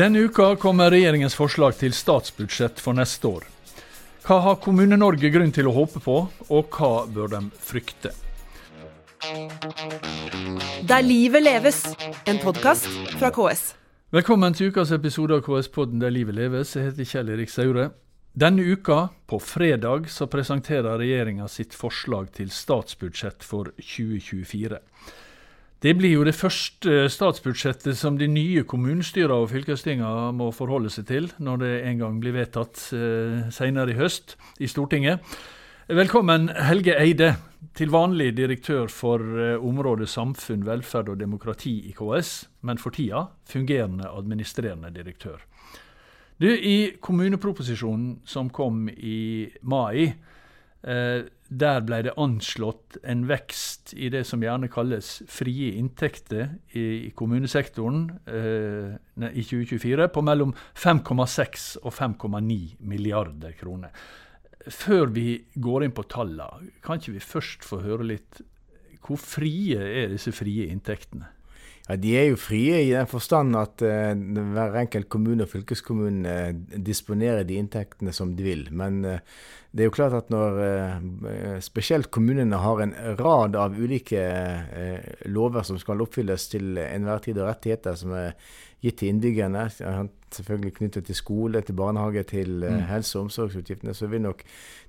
Denne uka kommer regjeringens forslag til statsbudsjett for neste år. Hva har Kommune-Norge grunn til å håpe på, og hva bør de frykte? Der livet leves, en podkast fra KS. Velkommen til ukas episode av KS-podden Der livet leves. Jeg heter Kjell Erik Saure. Denne uka, på fredag, så presenterer regjeringa sitt forslag til statsbudsjett for 2024. Det blir jo det første statsbudsjettet som de nye kommunestyrene og fylkestingene må forholde seg til, når det en gang blir vedtatt eh, senere i høst i Stortinget. Velkommen, Helge Eide, til vanlig direktør for eh, området samfunn, velferd og demokrati i KS, men for tida fungerende administrerende direktør. Du, I kommuneproposisjonen som kom i mai, eh, der ble det anslått en vekst i det som gjerne kalles frie inntekter i, kommunesektoren eh, i 2024 på mellom 5,6 og 5,9 milliarder kroner. Før vi går inn på tallene, kan ikke vi først få høre litt hvor frie er disse frie inntektene? Ja, De er jo frie i den forstand at uh, hver enkelt kommune og fylkeskommune uh, disponerer de inntektene som de vil. Men uh, det er jo klart at når spesielt kommunene har en rad av ulike lover som skal oppfylles til enhver tid, og rettigheter som er gitt til innbyggerne, selvfølgelig knyttet til skole, til barnehage, til uh, helse- og omsorgsutgiftene, så vil nok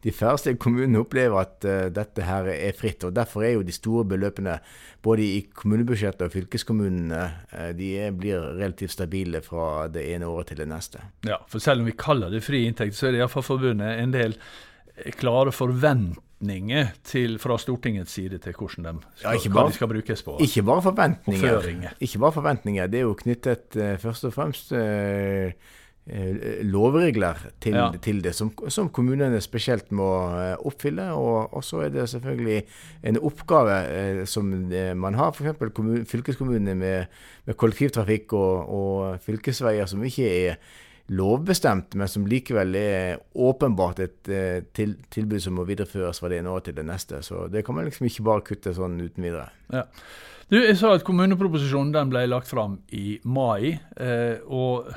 de færreste kommunene oppleve at uh, dette her er fritt. og Derfor er jo de store beløpene både i kommunebudsjettet og fylkeskommunene uh, de blir relativt stabile fra det ene året til det neste. Ja, for selv om vi kaller det fri inntekt, så er det iallfall forbundet en del klare forventninger forventninger til, fra Stortingets side til hvordan de skal, ja, bare, de skal brukes på? Ikke bare forventninger. Ikke bare forventninger. Det er jo knyttet uh, først og fremst uh, lovregler til, ja. til det, som, som, kommunene spesielt må oppfylle. Og så er det selvfølgelig en oppgave eh, som man har, f.eks. fylkeskommunene med, med kollektivtrafikk og, og, fylkesveier som ikke er lovbestemt, men som likevel er åpenbart et eh, til, tilbud som må videreføres fra det ene året til det neste. Så det kan man liksom ikke bare kutte sånn uten videre. Ja. Du, jeg sa at Kommuneproposisjonen ble lagt fram i mai. Eh, og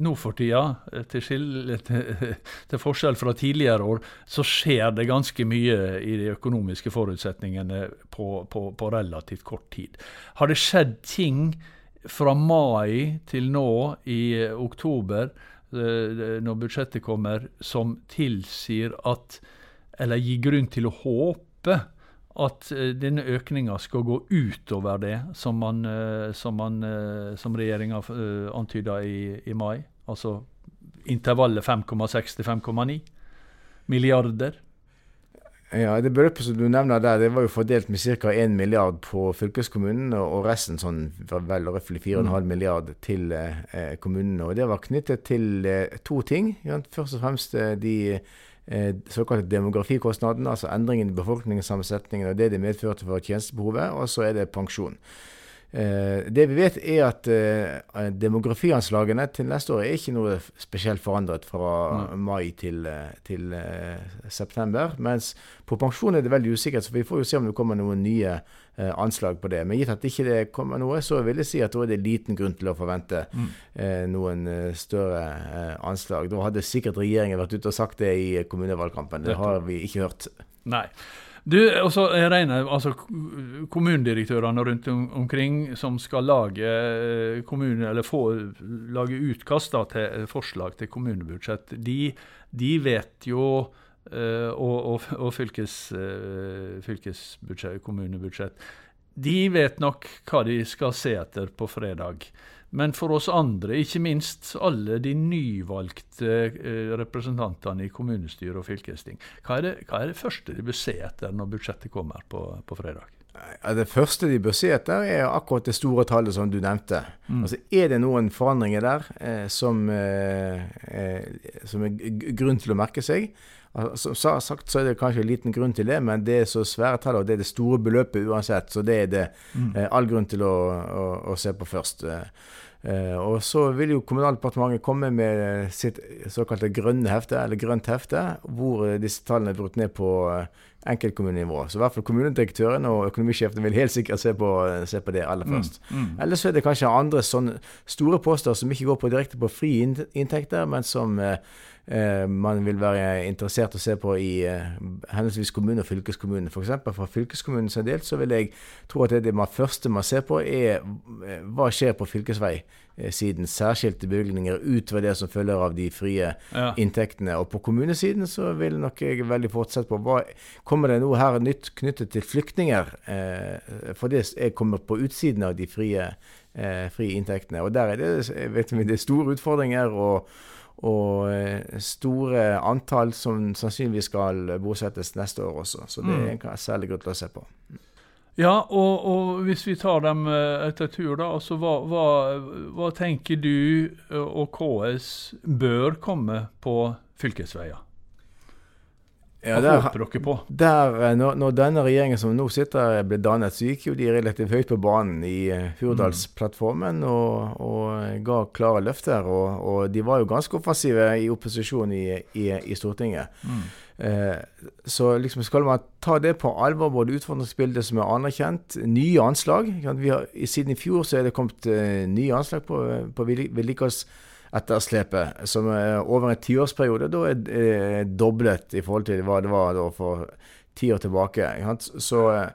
nå for tida, til, til, til, til, forskjell fra tidligere år, så skjer det ganske mye i de økonomiske forutsetningene på, på, på relativt kort tid. Har det skjedd ting fra mai til nå i oktober Eh, når budsjettet kommer, som tilsier at Eller gir grunn til å håpe at eh, denne økninga skal gå utover det som, man, eh, som, som regjeringa antyda i, i mai. Altså intervallet 5,6 til 5,9 milliarder. Ja, Det beløpet som du nevner der, det var jo fordelt med ca. 1 milliard på fylkeskommunen, og resten sånn vel røftlig 4,5 mm. milliard til eh, kommunene. Og Det var knyttet til eh, to ting. Ja, først og fremst eh, de eh, såkalte demografikostnadene, altså endringen i befolkningssammensetningen og det det medførte for tjenestebehovet, og så er det pensjon. Eh, det vi vet, er at eh, demografianslagene til neste år er ikke noe spesielt forandret fra mai til, eh, til september. Mens på pensjon er det veldig usikkert, så vi får jo se om det kommer noen nye anslag på det. Men gitt at ikke det kommer noe, så vil jeg si at da er det liten grunn til å forvente mm. noen større anslag. Da hadde sikkert regjeringen vært ute og sagt det i kommunevalgkampen. Det har vi ikke hørt. Nei. Du, og så regner, altså Kommunedirektørene rundt om, omkring som skal lage eh, kommune, eller få, lage utkast da, til forslag til kommunebudsjett, de, de vet jo uh, Og, og, og fylkes, fylkesbudsjett, kommunebudsjett. De vet nok hva de skal se etter på fredag. Men for oss andre, ikke minst alle de nyvalgte eh, representantene i kommunestyre og fylkesting, hva er, det, hva er det første de bør se etter når budsjettet kommer på, på fredag? Det første de bør se etter, er akkurat det store tallet som du nevnte. Mm. Altså, Er det noen forandringer der eh, som, eh, eh som, er grunn til å merke seg? Altså, som sagt så er det kanskje en liten grunn til det, men det er så svære tall, og det er det store beløpet uansett. Så det er det mm. eh, all grunn til å, å, å se på først. Eh, Uh, og så vil jo Kommunaldepartementet komme med sitt såkalte grønne hefte, eller grønt hefte, hvor uh, disse tallene er brutt ned på enkeltkommunenivå. Så i hvert fall kommunedirektøren og økonomisjefen vil helt sikkert se på, se på det aller Mm, først. Ellers så er det kanskje andre sånne store poster som ikke går på direkte på frie inn- inntekter, men som eh, eh, man vil være interessert å se på i eh, henholdsvis kommune og fylkeskommune. Eksempel fra er delt, så vil jeg tro at det, det man første man ser på, er eh, hva skjer på fylkesveisiden. Særskilte bevilgninger utover det som følger av de frie Ja. inntektene. Og på kommunesiden så vil nok jeg veldig fortsette på hva Kommer det noe her nytt knyttet til flyktninger? Eh, for det er kommet på utsiden av de frie, eh, frie inntektene. Og der er det, vet vi, det er store utfordringer. og og eh, store antall som sannsynligvis skal bosettes neste år også. Så det er en særlig grunn til å se på. Ja, og, og hvis vi tar dem eh, etter tur, da. Altså, hva, hva, hva tenker du eh, og KS bør komme på fylkesveier? Hva der, håper dere på? der, eh, når, når denne regjeringen som nå sitter ble dannet, så gikk jo de relativt høyt på banen i eh, Hurdalsplattformen og, og ga klare løfter. Og, og de var jo ganske offensive i opposisjon i, i, i Stortinget. Eh, så liksom skal man ta det på alvor, både utfordringsbildet som er anerkjent, nye anslag. Vi har, siden i fjor så er det kommet eh, nye anslag på, på vedli- vedlikeholdsetterslepet, som er over en tiårsperiode da er eh, doblet i forhold til hva det var for ti år tilbake. Så eh,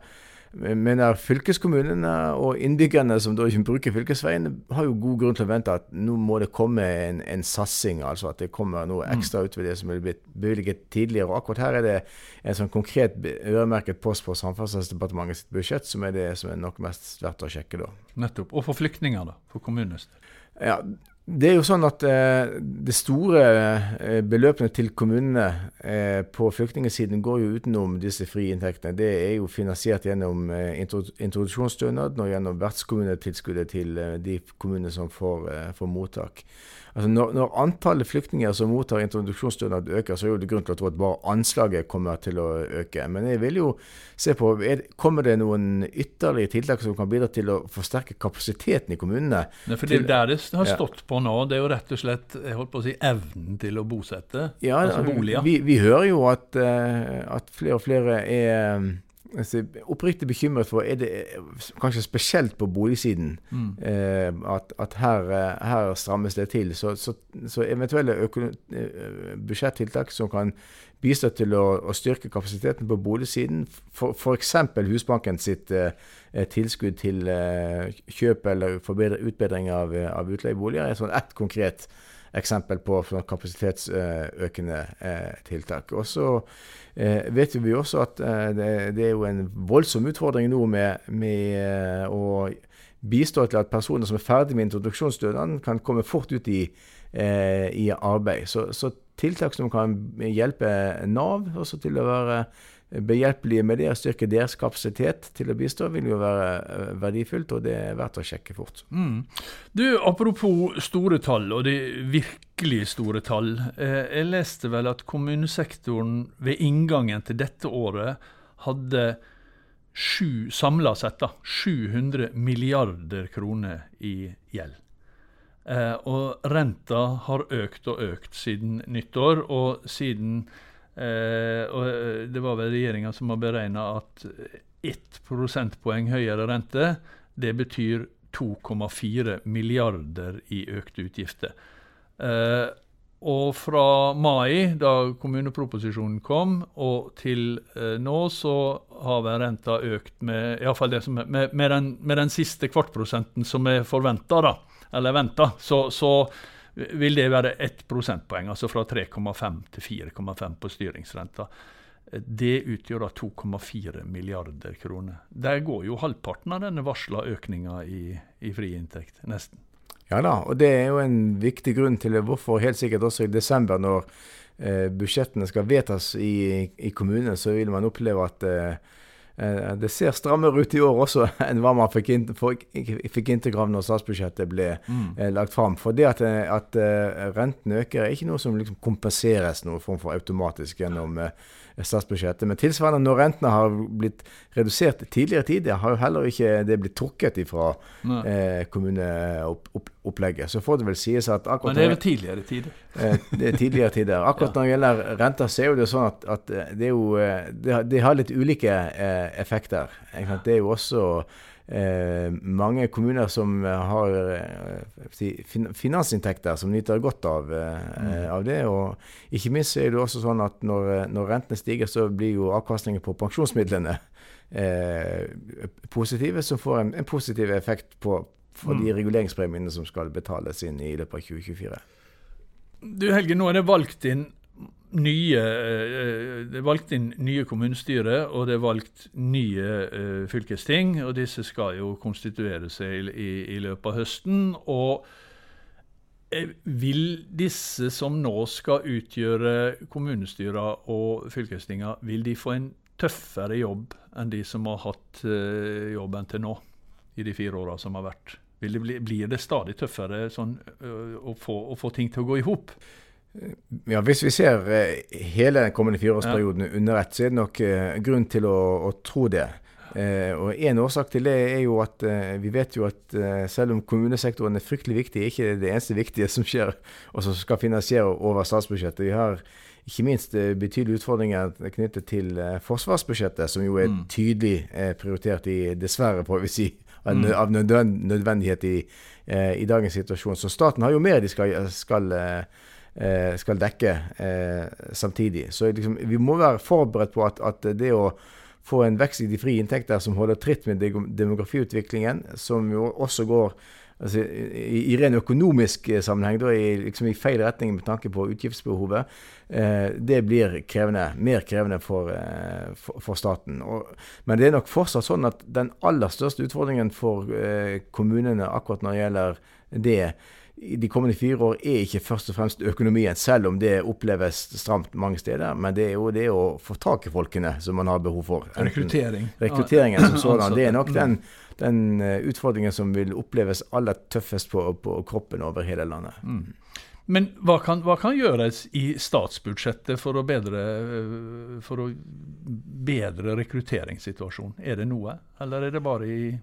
mener fylkeskommunene og innbyggerne som da ikke bruker fylkesveien, har jo god grunn til å vente at nå må det komme en, en satsing, altså at det kommer noe ekstra ut ved det som er blitt bevilget tidligere. Og akkurat her er det en sånn konkret øremerket post på Samferdselsdepartementets budsjett som er det som er nok mest verdt å sjekke da. Nettopp. Og for flyktninger, da? For kommunenes del. Ja, det er jo sånn at eh, det store eh, beløpene til kommunene eh, på flyktningsiden går jo utenom disse frie inntektene. Det er jo finansiert gjennom eh, introduksjonsstønaden og gjennom vertskommunetilskuddet til eh, de kommunene som får, eh, får mottak. Altså når, når antallet flyktninger som mottar introduksjonsstønad øker, så er det grunn til å tro at bare anslaget kommer til å øke. Men jeg vil jo se på er, Kommer det noen ytterligere tiltak som kan bidra til å forsterke kapasiteten i kommunene? Nei, for det er der det har Ja. stått på nå. Det er jo rett og slett jeg holdt på å si, evnen til å bosette. Ja, altså boliger. Vi, vi hører jo at, eh, at flere og flere er altså, oppriktig bekymret for er det kanskje spesielt på boligsiden Mm. eh, at, at her, eh, her strammes det til. Så, så, så eventuelle eh, budsjettiltak som kan bistå til å, å styrke kapasiteten på boligsiden, f.eks. Husbanken sitt eh, eh, tilskudd til eh, kjøp eller forbedre, utbedring av, av utleieboliger, er sånn ett konkret eksempel på sånn kapasitetsøkende eh, tiltak. Og så eh, vet vi også at eh, det, er jo en voldsom utfordring nå med, med å bistå til at personer som er ferdig med introduksjonsstønaden, kan komme fort ut i, i arbeid. Så, så tiltak som kan hjelpe Nav også til å være behjelpelige med det, og styrke deres kapasitet til å bistå, vil jo være eh, verdifullt, og det er verdt å sjekke fort. Mm. Du, Apropos store tall, og det virkelig store tall. Eh, jeg leste vel at kommunesektoren ved inngangen til dette året hadde sju, samla sett da, 700 milliarder kroner i gjeld. Eh, og renta har økt og økt siden nyttår, og siden eh, og eh, Det var vel regjeringa som har beregna at ett prosentpoeng høyere rente, det betyr 2,4 milliarder i økte utgifter. Eh, og fra mai, da kommuneproposisjonen kom, og til eh, nå, så har vel renta økt med iallfall det som med, med, den, med den siste kvartprosenten som er forventa, da, eller venta, så, så vil det være ett prosentpoeng, altså fra 3,5 til 4,5 på styringsrenta. Det utgjør da 2,4 milliarder kroner. Der går jo halvparten av denne varsla økninga i, i frie inntekt, nesten. Ja da, og det er jo en viktig grunn til hvorfor helt sikkert også i desember, når eh, budsjettene skal vedtas i, i kommunene, så vil man oppleve at eh, det ser strammere ut i år også enn hva man fikk, inn, fikk, av når statsbudsjettet ble mm. lagt fram. For det at, eh, at eh, renten øker, er ikke noe som liksom kompenseres noen form for automatisk gjennom, eh, statsbudsjettet. Men tilsvarende når rentene har blitt redusert tidligere tid, har jo heller ikke det blitt trukket ifra eh, kommuneopplegget. Så får det vel sies at akkurat Men det er vel tidligere tider? Eh, det er tidligere tider. Akkurat ja. når det gjelder renter, så er jo det sånn at, at det, er jo, eh, det, har litt ulike eh, effekter. Det er jo også eh, mange kommuner som har eh, finansinntekter som nyter godt av, eh, mm. av, det. Og ikke minst er det også sånn at når, når rentene stiger, så blir jo avkastningen på pensjonsmidlene eh, positive, som får en, en positiv effekt på, for mm. de reguleringspremiene som skal betales inn i løpet av 2024. Du Helge, nå er det valgt inn nye eh, Det er valgt inn nye kommunestyre, og det er valgt nye uh, fylkesting. og Disse skal jo konstituere seg i, i løpet av høsten. og eh, vil disse som nå skal utgjøre kommunestyrer og fylkestinga, vil de få en tøffere jobb enn de som har hatt jobben til nå, i de fire åra som har vært? Det bli, blir det stadig tøffere sånn, å, få, å, få, ting til å gå i hop? Ja, Hvis vi ser eh, hele den kommende fireårsperioden ja. under ett, så er det nok uh, grunn til å, å tro det. Og En årsak til det er jo at vi vet jo at selv om kommunesektoren er fryktelig viktig, ikke det eneste viktige som skjer og som skal finansiere over statsbudsjettet. Vi har ikke minst betydelige utfordringer knyttet til forsvarsbudsjettet, som jo er mm. tydelig prioritert i, dessverre, får vi si, av, mm. av nødvendighet i, i, dagens situasjon. Så staten har jo mer de skal, skal Eh, skal dekke eh, samtidig. Så liksom, vi må være forberedt på at, at, det å få en vekst i de frie inntekter som holder tritt med demografiutviklingen, som jo også går altså, i, i, ren økonomisk eh, sammenheng, da i, liksom i feil retning med tanke på utgiftsbehovet, eh, det blir krevende, mer krevende for, eh, for, for staten. Og, men det er nok fortsatt sånn at den aller største utfordringen for eh, kommunene akkurat når det gjelder det, de kommende fire år er ikke først og fremst økonomien, selv om det oppleves stramt mange steder. Men det er jo det å få tak i folkene som man har behov for. Rekruttering. Rekrutteringen som sådan. Det er nok den, den eh, utfordringen som vil oppleves aller tøffest på, på kroppen over hele landet. Mm. Men hva kan, hva kan, gjøres i statsbudsjettet for å bedre, eh, for å bedre rekrutteringssituasjonen? Er det noe, eller er det bare i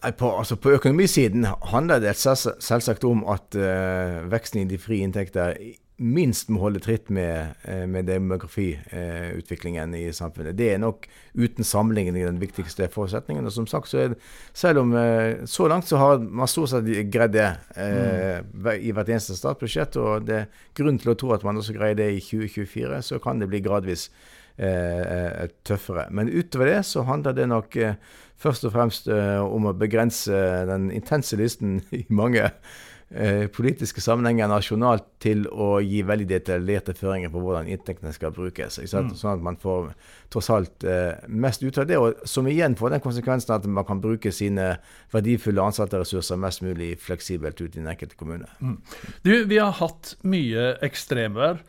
på, altså på, økonomisiden handler det selvsagt om at uh, veksten i de frie inntekter minst må holde tritt med, uh, med demografiutviklingen uh, i samfunnet. Det er nok uten sammenligning den viktigste forutsetningen. Og som sagt, så er selv om så langt så har man stort sett greid det mm. i hvert eneste statsbudsjett, og det er grunn til å tro at man også greier det i 2024, så kan det bli gradvis tøffere. Men utover det så handler det nok først og fremst uh, om å begrense den intense lysten i mange uh, politiske sammenhenger nasjonalt til å gi veldig detaljerte føringer på hvordan inntektene skal brukes. Mm. Sånn at man får tross alt uh, mest ut av det, og som igjen får den konsekvensen at man kan bruke sine verdifulle ansatte-ressurser mest mulig fleksibelt ut i den enkelte kommune. Mm. Du, vi har hatt mye ekstremvær,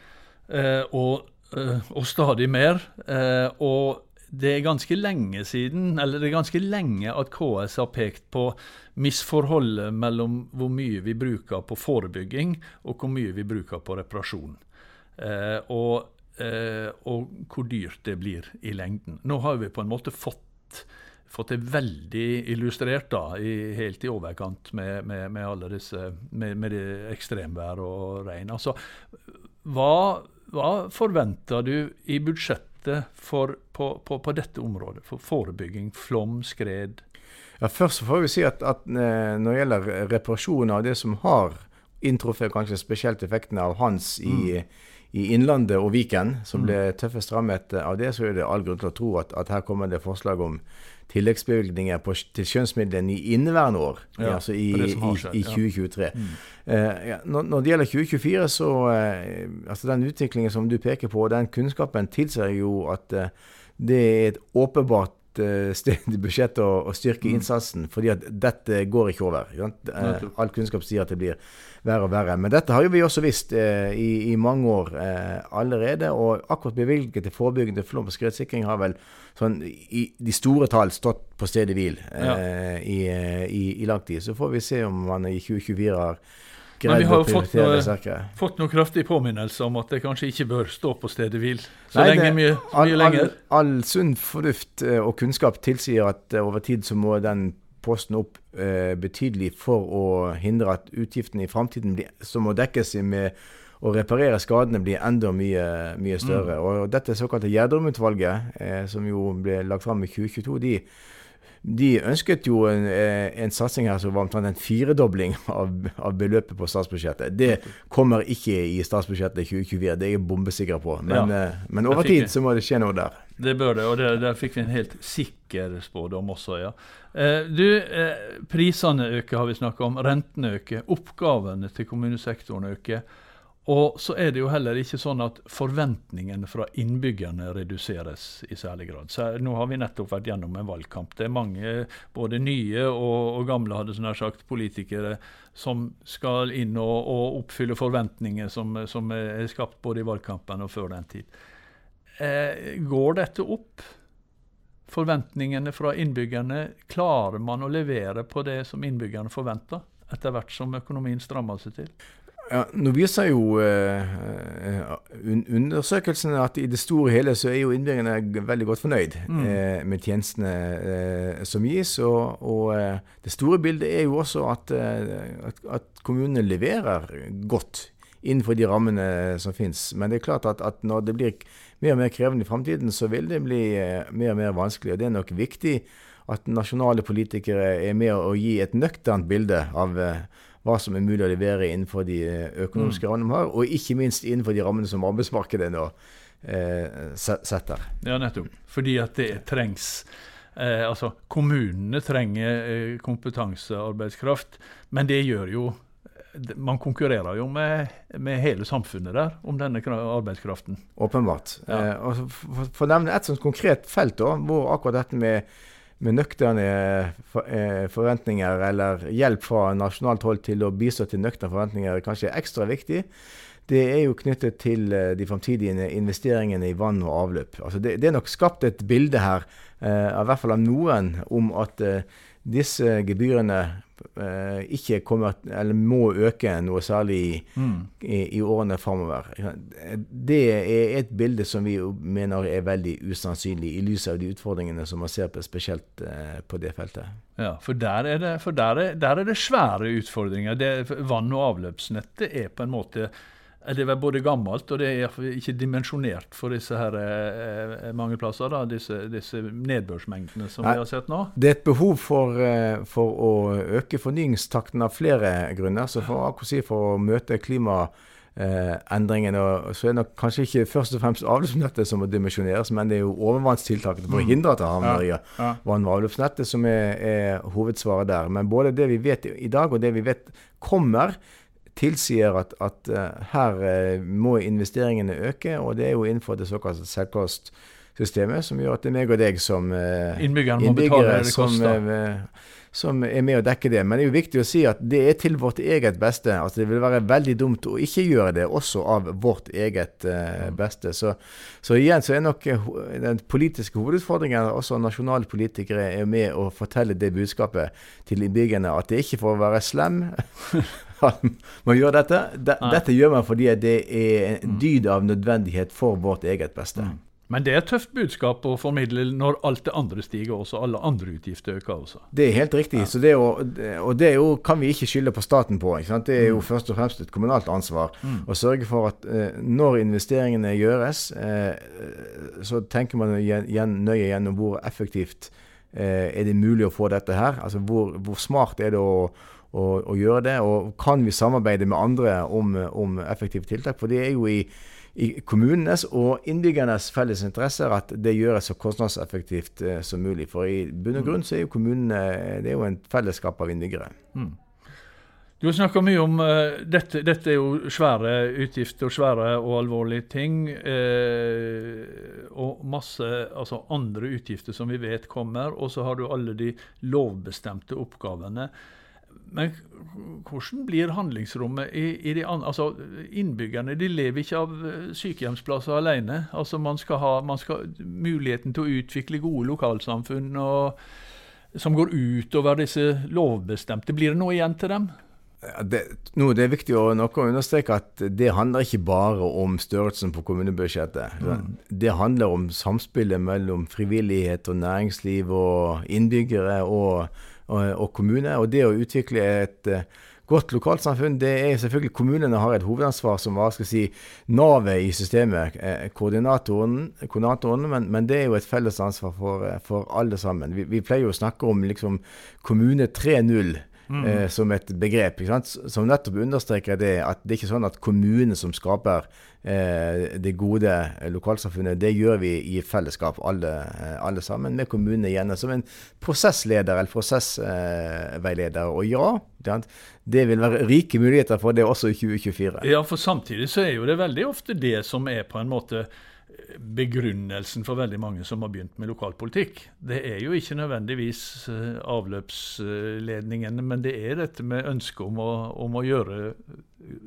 og, og, stadig mer. og det er ganske lenge siden, eller det er ganske lenge at KS har pekt på misforholdet mellom hvor mye vi bruker på forebygging, og hvor mye vi bruker på reparasjon. Eh, og, eh, og, hvor dyrt det blir i lengden. Nå har vi på en måte fått, fått det veldig illustrert, da, i, helt i overkant med, med, med alle disse med, med ekstremvær og regn. Altså, hva, hva forventer du i budsjettet? Dette for, på, på, på, dette området? For forebygging, flom, skred? Ja, Først får vi si at, at eh, når det gjelder reparasjon av det som har inntruffet, kanskje spesielt effektene av Hans i, mm. i Innlandet og Viken, som mm. ble tøffest rammet av det, så er det all grunn til å tro at, at her kommer det forslag om tilleggsbevilgninger på, til skjønnsmidlene i inneværende år, ja, altså i, skjedd, i, i 2023. Ja. Mm. Uh, ja, når, når, det gjelder 2024, så uh, altså Den utviklingen som du peker på, den kunnskapen tilsier jo at uh, det er et åpenbart sted i budsjettet å, å, styrke mm. innsatsen, fordi at dette går ikke over. All kunnskap sier at det blir verre og verre. Men dette har jo vi også visst eh, i, i, mange år eh, allerede. Og akkurat bevilget til forebyggende flom- og skredsikring har vel sånn i de store tall stått på stedet hvil eh, ja. i, i, i, lang tid. Så får vi se om man i 2024 har vi greid å jo fått Men noe- har jo Fått noen kraftige påminnelser om at det kanskje ikke bør stå på stedet hvil så Nei, lenge det- mye, All, mye all, lenger. all sunn fornuft eh, og kunnskap tilsier at eh, over tid så må den posten opp eh, betydelig for å hindre at utgiftene i framtiden som må dekkes med å reparere skadene, blir enda mye, mye større. Og dette såkalte Gjerdrum-utvalget, eh, som jo ble lagt fram i 2022, de, de ønsket jo en, eh, en satsing her som var omtrent en firedobling av, av beløpet på statsbudsjettet. Det kommer ikke i statsbudsjettet i 2024, det er jeg bombesikker på. Men, Ja. eh, men over tid så må det skje noe der. Det bør det, og der, der fikk vi en helt sikker spådom også, ja. Eh, du, eh, prisene øker, har vi snakka om. Rentene øker. Oppgavene til kommunesektoren øker. Og så er det jo heller ikke sånn at forventningene fra innbyggerne reduseres i særlig grad. Så nå har vi nettopp vært gjennom en valgkamp. Det er mange, både nye og, og gamle, hadde sånn sagt, politikere som skal inn og, og oppfylle forventninger som, som er skapt både i valgkampen og før den tid. Eh, går dette opp? Forventningene fra innbyggerne, klarer man å levere på det som innbyggerne forventer, etter hvert som økonomien strammer seg til? Ja, nå viser jo uh, eh, un undersøkelsene at i det store og hele så er jo innbyggerne veldig godt fornøyd Mm. uh, med tjenestene uh, som gis. Og, og eh, det store bildet er jo også at, eh, at, at kommunene leverer godt innenfor de rammene som finnes. Men det er klart at, at når det blir mer og mer krevende i framtiden, så vil det bli eh, mer og mer vanskelig. Og det er nok viktig at nasjonale politikere er med å gi et nøkternt bilde av eh, hva som er mulig å levere innenfor de eh, økonomiske rammene vi har, og ikke minst innenfor de rammene som arbeidsmarkedet nå eh, setter. Ja, nettopp. Fordi at det trengs. Eh, altså, kommunene trenger eh, kompetansearbeidskraft, men det gjør jo Man konkurrerer jo med, med hele samfunnet der om denne arbeidskraften. Åpenbart. Ja. Eh, for, for å nevne et sånt konkret felt, da, hvor akkurat dette med, med nøkterne eh, forventninger eller hjelp fra nasjonalt hold til å bistå til nøkterne forventninger kanskje er ekstra viktig, det er jo knyttet til eh, de framtidige investeringene i vann og avløp. Altså det, det er nok skapt et bilde her, eh, i hvert fall av noen, om at eh, disse gebyrene eh, ikke kommer, eller må øke noe særlig i, i, i årene framover. Det er et bilde som vi mener er veldig usannsynlig, i lys av de utfordringene som man ser på, spesielt eh, på det feltet. Ja, For der er det, der er, der er det svære utfordringer. Det, vann- og avløpsnettet er på en måte det vel både gammelt og det er ikke dimensjonert for disse her eh, mange plasser. da, Disse, disse nedbørsmengdene som Nei. vi har sett nå. Det er et behov for, eh, for å øke fornyingstakten av flere grunner. Så for, si, for å møte klimaendringene, og så er det kanskje ikke først og fremst avløpsnettet som må dimensjoneres, men det er jo overvannstiltakene for å hindre at det havner i Ja. vann- og avløpsnettet som er, er hovedsvaret der. Men både det vi vet i dag, og det vi vet kommer, tilsier at, at eh, her eh, må investeringene øke, og det er jo innenfor det såkalte selvkostsystemet, som gjør at det er meg og deg som eh, innbyggere det som, som er med å dekke det. Men det er jo viktig å si at det er til vårt eget beste. Altså Det vil være veldig dumt å ikke gjøre det, også av vårt eget eh, beste. Så, så igjen så er nok den politiske hovedutfordringen at også nasjonale politikere er med å fortelle det budskapet til innbyggerne at det ikke for å være slem at man gjør dette. De, dette gjør man fordi det er en dyd av nødvendighet for vårt eget beste. Men det er et tøft budskap å formidle når alt det andre stiger også. Alle andre utgifter øker også. Det er helt riktig. Så det jo, og det jo, kan vi ikke skylde på staten på. Det er Mm. jo først og fremst et kommunalt ansvar å sørge for at eh, når investeringene gjøres, eh, så tenker man nøye gjennom hvor effektivt eh, er det mulig å få dette her. Altså hvor, hvor smart er det å, å, å gjøre det, og kan vi samarbeide med andre om, om effektive tiltak? For det er jo i i kommunenes og innbyggernes felles interesser at det gjøres så kostnadseffektivt eh, som mulig. For i bunn og grunn så er jo kommunene det er jo en fellesskap av innbyggere. Du har snakka mye om uh, dette, dette er jo svære utgifter og svære og alvorlige ting. Uh, og masse altså andre utgifter som vi vet kommer. Og så har du alle de lovbestemte oppgavene. Men hvordan blir handlingsrommet i, i de andre Altså, innbyggerne de lever ikke av eh, sykehjemsplasser alene. Altså, man skal ha man skal, muligheten til å utvikle gode lokalsamfunn og, som går utover disse lovbestemte. Blir det noe igjen til dem? Det, no, det er viktig å, å understreke at det handler ikke bare om størrelsen på kommunebudsjettet. Mm. Det handler om samspillet mellom frivillighet og næringsliv og innbyggere og, og, kommune. Og det å utvikle et godt lokalsamfunn, det er selvfølgelig kommunene har et hovedansvar som hva skal si, navet i systemet, eh, koordinatoren, koordinatoren men, men, det er jo et felles ansvar for, eh, for alle sammen. Vi, vi, pleier jo å snakke om liksom, kommune 3.0 mm. eh, som et begrep. Som nettopp understreker det at det er ikke sånn at kommunene som skaper eh, det gode lokalsamfunnet, det gjør vi i fellesskap, alle, eh, alle sammen, med kommunene igjen. Som en prosessleder eller prosessveileder. og ja, det vil være rike muligheter for det også i 2024. Ja, for samtidig så er jo det veldig ofte det som er på en måte begrunnelsen for veldig mange som har begynt med lokalpolitikk. Det er jo ikke nødvendigvis avløpsledningene, avløpsledningen, men det er dette med ønsket om, om å, gjøre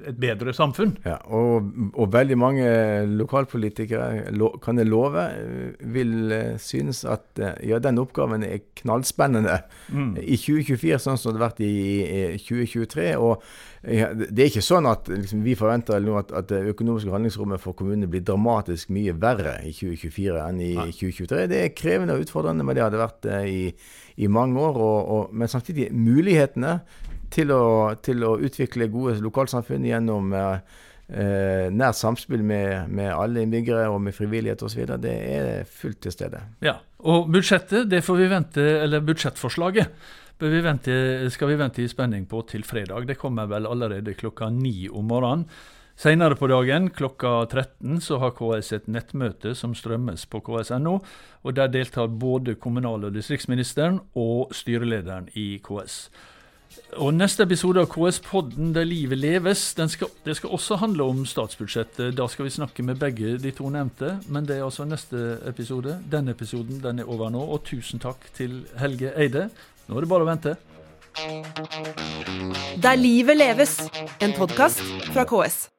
et bedre samfunn. Ja, og, og veldig mange lokalpolitikere, kan jeg love, vil eh, synes at eh, ja, den oppgaven er knallspennende mm. i 2024, sånn som det har vært i, i 2023. og ja, Det er ikke sånn at liksom, vi forventer at, at, det økonomiske handlingsrommet for kommunene blir dramatisk mye verre i 2024 enn i Nei. 2023. Det er krevende og utfordrende, men det har det vært eh, i, i mange år. Og, og, men samtidig, mulighetene til å, til å utvikle gode lokalsamfunn gjennom eh, eh, nært samspill med, med, alle innbyggere og med frivillighet osv. Det er fullt til stede. Ja, Og budsjettet, det får vi vente, eller budsjettforslaget vi vente, skal vi vente i spenning på til fredag. Det kommer vel allerede klokka ni om morgenen. Senere på dagen klokka 13 så har KS et nettmøte som strømmes på ks.no. og Der deltar både kommunal- og distriktsministeren og styrelederen i KS. Og Neste episode av KS-podden Der livet leves, skal, det skal også handle om statsbudsjettet. Da skal vi snakke med begge de to nevnte, men det er altså neste episode. Denne episoden den er over nå, og tusen takk til Helge Eide. Nå er det bare å vente. Der livet leves, en podkast fra KS.